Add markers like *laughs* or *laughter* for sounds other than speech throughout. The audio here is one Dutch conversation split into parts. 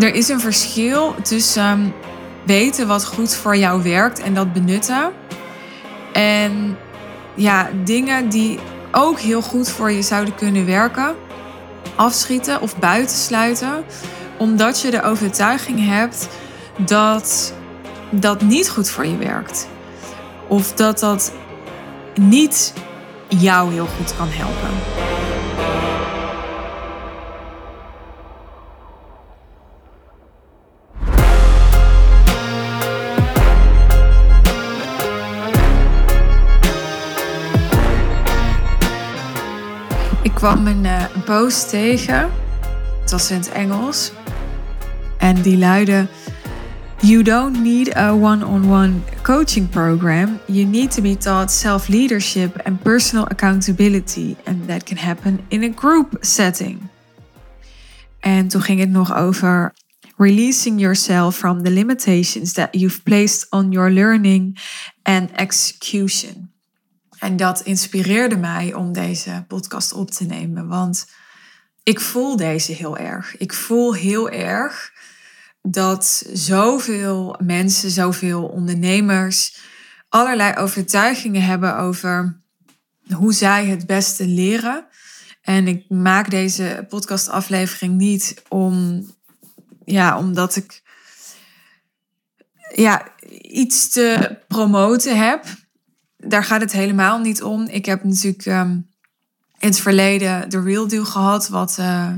Er is een verschil tussen weten wat goed voor jou werkt en dat benutten. En ja, dingen die ook heel goed voor je zouden kunnen werken, afschieten of buitensluiten, omdat je de overtuiging hebt dat dat niet goed voor je werkt. Of dat dat niet jou heel goed kan helpen. Kwam een, uh, post tegen. Het was in het Engels. En die luidde: You don't need a one-on-one coaching program. You need to be taught self-leadership and personal accountability. And that can happen in a group setting. En toen ging het nog over releasing yourself from the limitations that you've placed on your learning and execution. En dat inspireerde mij om deze podcast op te nemen, want ik voel deze heel erg. Ik voel heel erg dat zoveel mensen, zoveel ondernemers allerlei overtuigingen hebben over hoe zij het beste leren. En ik maak deze podcastaflevering niet om, ja, omdat ik ja, iets te promoten heb daar gaat het helemaal niet om. Ik heb natuurlijk um, in het verleden de Real Deal gehad, wat, uh,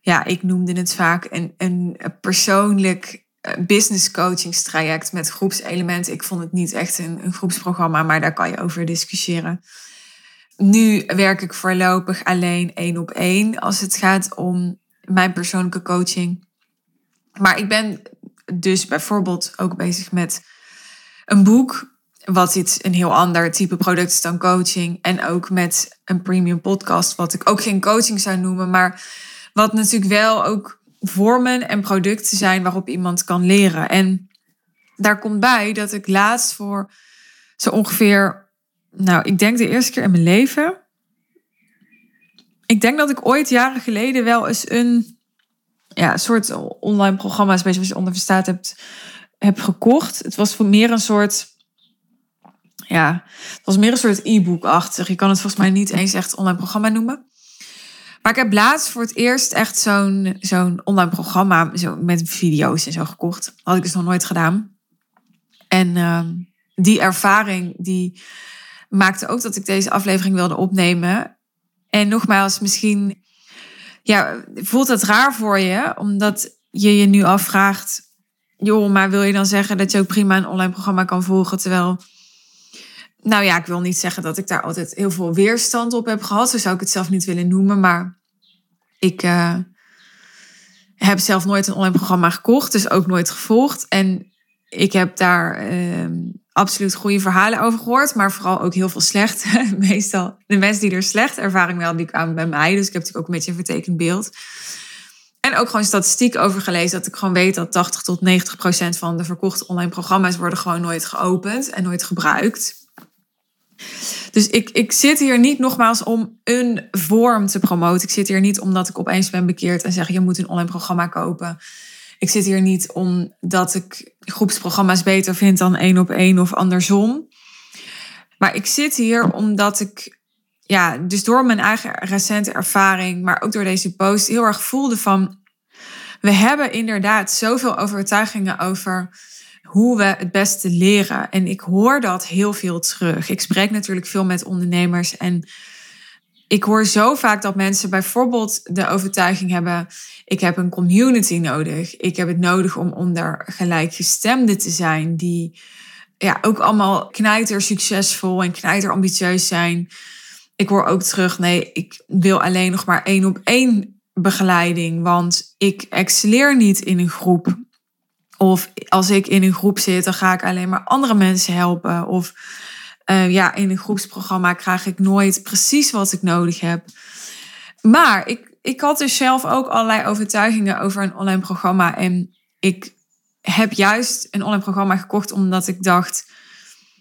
ja, ik noemde het vaak een, een persoonlijk eh, business coachingstraject met groepselementen. Ik vond het niet echt een, een groepsprogramma, maar daar kan je over discussiëren. Nu werk ik voorlopig alleen één op één als het gaat om mijn persoonlijke coaching. Maar ik ben dus bijvoorbeeld ook bezig met een boek wat iets een heel ander type product is dan coaching. En ook met een premium podcast, wat ik ook geen coaching zou noemen, maar wat natuurlijk wel ook vormen en producten zijn waarop iemand kan leren. En daar komt bij dat ik laatst voor zo ongeveer, nou, ik denk de eerste keer in mijn leven. Ik denk dat ik ooit jaren geleden wel eens een ja, soort online programma, zoals je onder verstaat hebt, heb gekocht. Het was voor meer een soort ja, het was meer een soort e-book-achtig. Je kan het volgens mij niet eens echt online programma noemen. Maar ik heb laatst voor het eerst echt zo'n zo'n online programma zo met video's en zo gekocht. had ik dus nog nooit gedaan. En uh, die ervaring die maakte ook dat ik deze aflevering wilde opnemen. En nogmaals, misschien ja, voelt het raar voor je, omdat je je nu afvraagt: joh, maar wil je dan zeggen dat je ook prima een online programma kan volgen terwijl nou ja, ik wil niet zeggen dat ik daar altijd heel veel weerstand op heb gehad. Zo zou ik het zelf niet willen noemen. Maar ik uh, heb zelf nooit een online programma gekocht. Dus ook nooit gevolgd. En ik heb daar uh, absoluut goede verhalen over gehoord. Maar vooral ook heel veel slecht. *laughs* Meestal de mensen die er slecht ervaring wel, die kwamen bij mij. Dus ik heb natuurlijk ook een beetje een vertekend beeld. En ook gewoon statistiek over gelezen. Dat ik gewoon weet dat 80 tot 90 procent van de verkochte online programma's worden gewoon nooit geopend en nooit gebruikt. Dus ik, ik zit hier niet nogmaals om een vorm te promoten. Ik zit hier niet omdat ik opeens ben bekeerd en zeg je moet een online programma kopen. Ik zit hier niet omdat ik groepsprogramma's beter vind dan één op één of andersom. Maar ik zit hier omdat ik, ja, dus door mijn eigen recente ervaring, maar ook door deze post, heel erg voelde van. We hebben inderdaad zoveel overtuigingen over hoe we het beste leren. En ik hoor dat heel veel terug. Ik spreek natuurlijk veel met ondernemers en ik hoor zo vaak dat mensen bijvoorbeeld de overtuiging hebben: ik heb een community nodig. Ik heb het nodig om onder gelijkgestemden te zijn die ja, ook allemaal knijter succesvol en knijter ambitieus zijn. Ik hoor ook terug: nee, ik wil alleen nog maar één op één begeleiding, want ik excelleer niet in een groep. Of als ik in een groep zit, dan ga ik alleen maar andere mensen helpen. Of uh, ja, in een groepsprogramma krijg ik nooit precies wat ik nodig heb. Maar ik, ik had dus zelf ook allerlei overtuigingen over een online programma. En ik heb juist een online programma gekocht omdat ik dacht.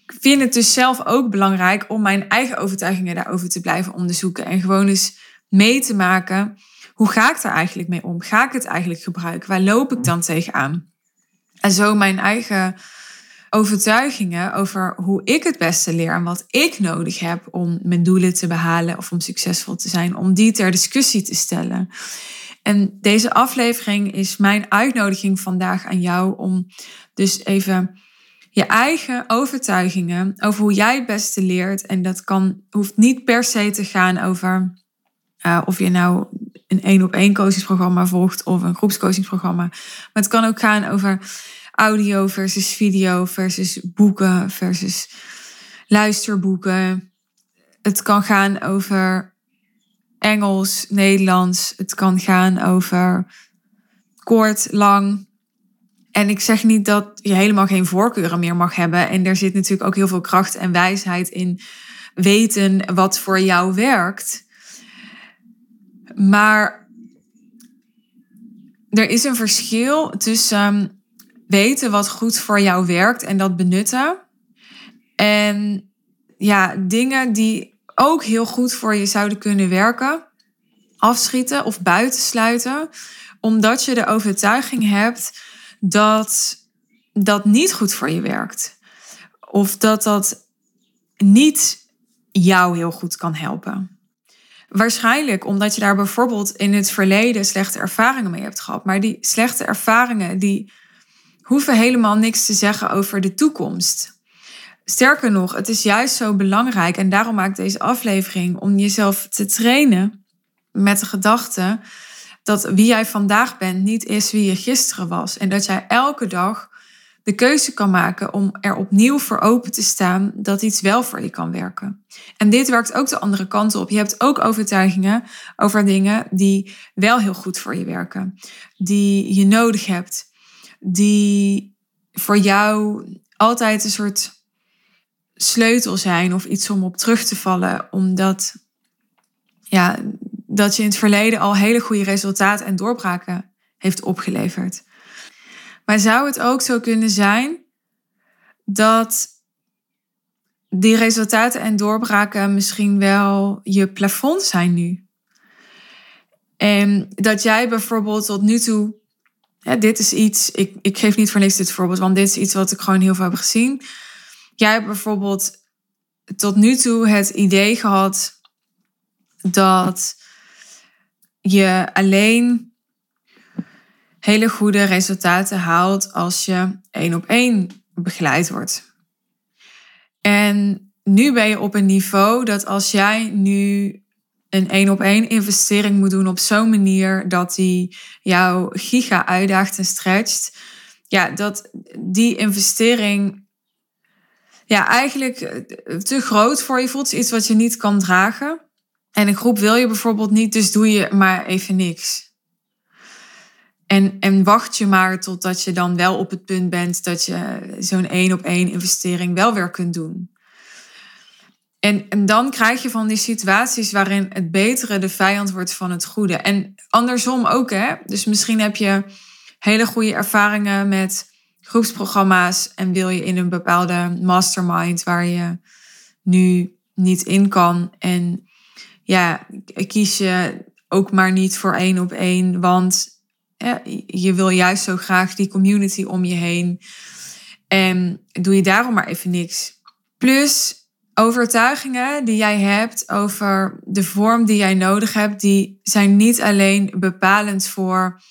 Ik vind het dus zelf ook belangrijk om mijn eigen overtuigingen daarover te blijven onderzoeken. En gewoon eens mee te maken hoe ga ik daar eigenlijk mee om? Ga ik het eigenlijk gebruiken? Waar loop ik dan tegenaan? En zo mijn eigen overtuigingen over hoe ik het beste leer en wat ik nodig heb om mijn doelen te behalen of om succesvol te zijn, om die ter discussie te stellen. En deze aflevering is mijn uitnodiging vandaag aan jou om dus even je eigen overtuigingen over hoe jij het beste leert. En dat kan, hoeft niet per se te gaan over uh, of je nou een één op één coachingsprogramma volgt of een groepscoachingsprogramma. Maar het kan ook gaan over audio versus video versus boeken versus luisterboeken. Het kan gaan over Engels, Nederlands. Het kan gaan over kort, lang. En ik zeg niet dat je helemaal geen voorkeuren meer mag hebben. En er zit natuurlijk ook heel veel kracht en wijsheid in weten wat voor jou werkt. Maar er is een verschil tussen weten wat goed voor jou werkt en dat benutten. En ja, dingen die ook heel goed voor je zouden kunnen werken, afschieten of buitensluiten, omdat je de overtuiging hebt dat dat niet goed voor je werkt. Of dat dat niet jou heel goed kan helpen. Waarschijnlijk omdat je daar bijvoorbeeld in het verleden slechte ervaringen mee hebt gehad. Maar die slechte ervaringen die hoeven helemaal niks te zeggen over de toekomst. Sterker nog, het is juist zo belangrijk en daarom maak ik deze aflevering om jezelf te trainen met de gedachte dat wie jij vandaag bent niet is wie je gisteren was. En dat jij elke dag de keuze kan maken om er opnieuw voor open te staan dat iets wel voor je kan werken. En dit werkt ook de andere kant op. Je hebt ook overtuigingen over dingen die wel heel goed voor je werken, die je nodig hebt, die voor jou altijd een soort sleutel zijn of iets om op terug te vallen, omdat ja, dat je in het verleden al hele goede resultaten en doorbraken heeft opgeleverd. Maar zou het ook zo kunnen zijn dat die resultaten en doorbraken misschien wel je plafond zijn nu? En dat jij bijvoorbeeld tot nu toe, dit is iets, ik, ik geef niet voor niks dit voorbeeld, want dit is iets wat ik gewoon heel veel heb gezien. Jij hebt bijvoorbeeld tot nu toe het idee gehad dat je alleen hele goede resultaten haalt als je één op één begeleid wordt. En nu ben je op een niveau dat als jij nu een één op één investering moet doen op zo'n manier dat die jou giga uitdaagt en stretcht, ja, dat die investering ja, eigenlijk te groot voor je voelt. Iets wat je niet kan dragen. En een groep wil je bijvoorbeeld niet, dus doe je maar even niks. En, en wacht je maar totdat je dan wel op het punt bent dat je zo'n één op één investering wel weer kunt doen. En, en dan krijg je van die situaties waarin het betere de vijand wordt van het goede. En andersom ook, hè? Dus misschien heb je hele goede ervaringen met groepsprogramma's en wil je in een bepaalde mastermind waar je nu niet in kan. En ja, kies je ook maar niet voor één op één, want je wil juist zo graag die community om je heen. En doe je daarom maar even niks. Plus overtuigingen die jij hebt over de vorm die jij nodig hebt, die zijn niet alleen bepalend voor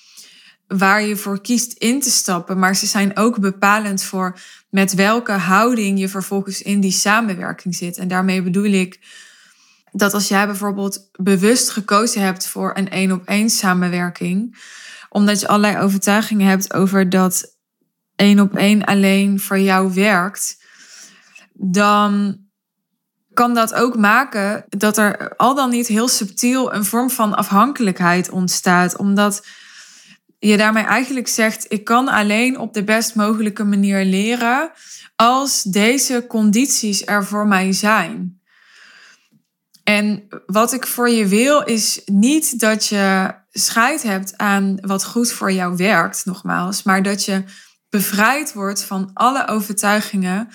waar je voor kiest in te stappen, maar ze zijn ook bepalend voor met welke houding je vervolgens in die samenwerking zit. En daarmee bedoel ik dat als jij bijvoorbeeld bewust gekozen hebt voor een één op één samenwerking, omdat je allerlei overtuigingen hebt over dat één op één alleen voor jou werkt, dan kan dat ook maken dat er al dan niet heel subtiel een vorm van afhankelijkheid ontstaat, omdat je daarmee eigenlijk zegt: ik kan alleen op de best mogelijke manier leren als deze condities er voor mij zijn. En wat ik voor je wil is niet dat je scheid hebt aan wat goed voor jou werkt, nogmaals, maar dat je bevrijd wordt van alle overtuigingen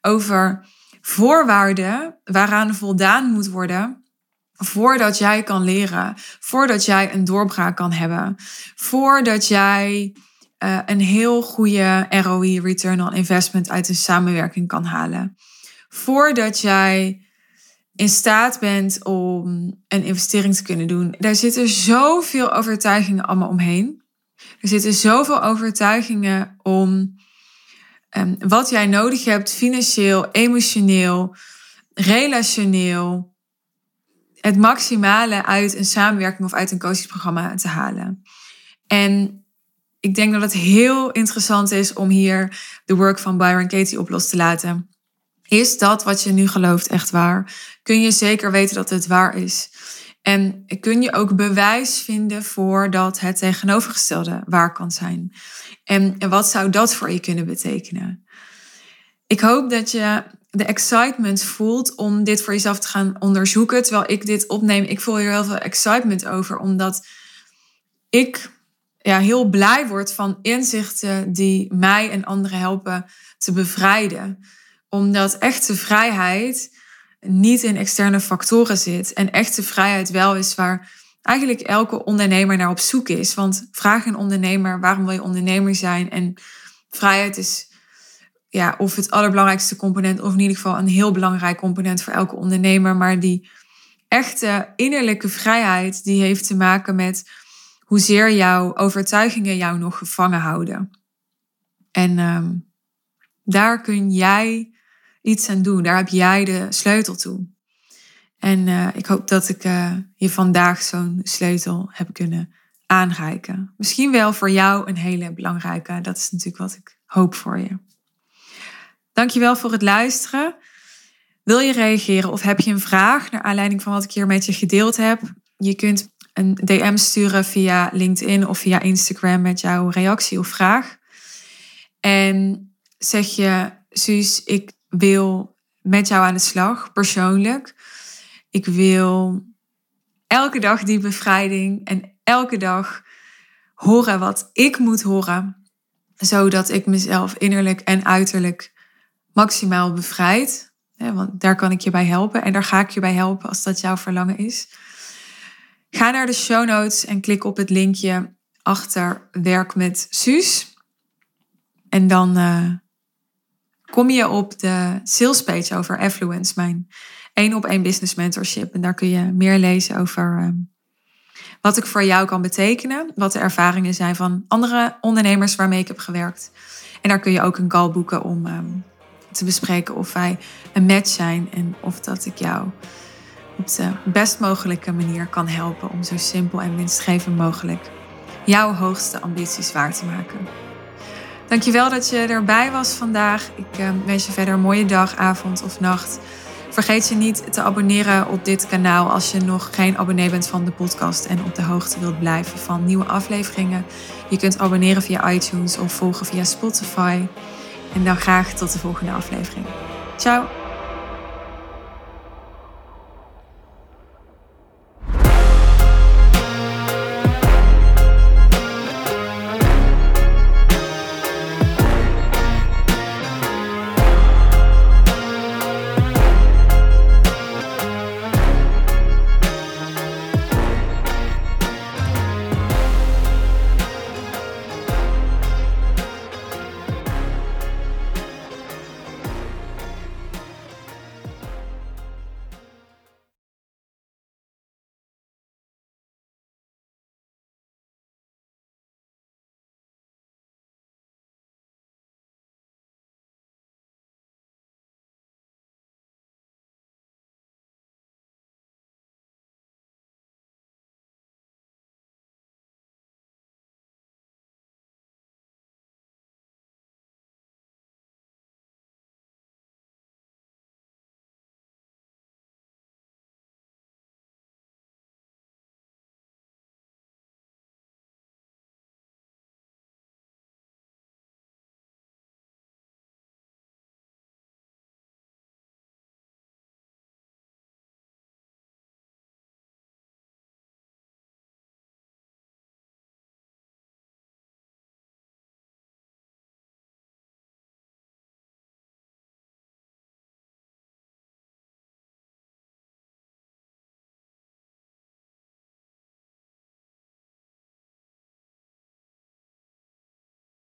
over voorwaarden waaraan voldaan moet worden voordat jij kan leren, voordat jij een doorbraak kan hebben, voordat jij uh, een heel goede ROI, return on investment, uit een samenwerking kan halen. Voordat jij in staat bent om een investering te kunnen doen. Daar zitten zoveel overtuigingen allemaal omheen. Er zitten zoveel overtuigingen om um, wat jij nodig hebt, financieel, emotioneel, relationeel, het maximale uit een samenwerking of uit een coachingsprogramma te halen. En ik denk dat het heel interessant is om hier de work van Byron Katie op los te laten. Is dat wat je nu gelooft echt waar? Kun je zeker weten dat het waar is? En kun je ook bewijs vinden voor dat het tegenovergestelde waar kan zijn? En wat zou dat voor je kunnen betekenen? Ik hoop dat je de excitement voelt om dit voor jezelf te gaan onderzoeken. Terwijl ik dit opneem, ik voel hier heel veel excitement over, omdat ik ja, heel blij word van inzichten die mij en anderen helpen te bevrijden. Omdat echte vrijheid niet in externe factoren zit. En echte vrijheid wel is waar eigenlijk elke ondernemer naar op zoek is. Want vraag een ondernemer waarom wil je ondernemer zijn? En vrijheid is ja, of het allerbelangrijkste component, of in ieder geval een heel belangrijk component voor elke ondernemer. Maar die echte innerlijke vrijheid, die heeft te maken met hoezeer jouw overtuigingen jou nog gevangen houden. En ehm, daar kun jij iets aan doen. Daar heb jij de sleutel toe. En uh, ik hoop dat ik uh, je vandaag zo'n sleutel heb kunnen aanreiken. Misschien wel voor jou een hele belangrijke. Dat is natuurlijk wat ik hoop voor je. Dankjewel voor het luisteren. Wil je reageren of heb je een vraag naar aanleiding van wat ik hier met je gedeeld heb? Je kunt een DM sturen via LinkedIn of via Instagram met jouw reactie of vraag. En zeg je, Suus, ik wil met jou aan de slag, persoonlijk. Ik wil elke dag die bevrijding en elke dag horen wat ik moet horen, zodat ik mezelf innerlijk en uiterlijk maximaal bevrijd. Want daar kan ik je bij helpen en daar ga ik je bij helpen als dat jouw verlangen is. Ga naar de show notes en klik op het linkje achter werk met Suus. En dan uh, kom je op de sales page over Affluence, mijn één op één business mentorship. En daar kun je meer lezen over uh, wat ik voor jou kan betekenen, wat de ervaringen zijn van andere ondernemers waarmee ik heb gewerkt. En daar kun je ook een call boeken om um, te bespreken of wij een match zijn en of dat ik jou op de best mogelijke manier kan helpen om zo simpel en winstgevend mogelijk jouw hoogste ambities waar te maken. Dankjewel dat je erbij was vandaag. Ik uh, wens je verder een mooie dag, avond of nacht. Vergeet je niet te abonneren op dit kanaal als je nog geen abonnee bent van de podcast en op de hoogte wilt blijven van nieuwe afleveringen. Je kunt abonneren via iTunes of volgen via Spotify. En dan graag tot de volgende aflevering. Ciao!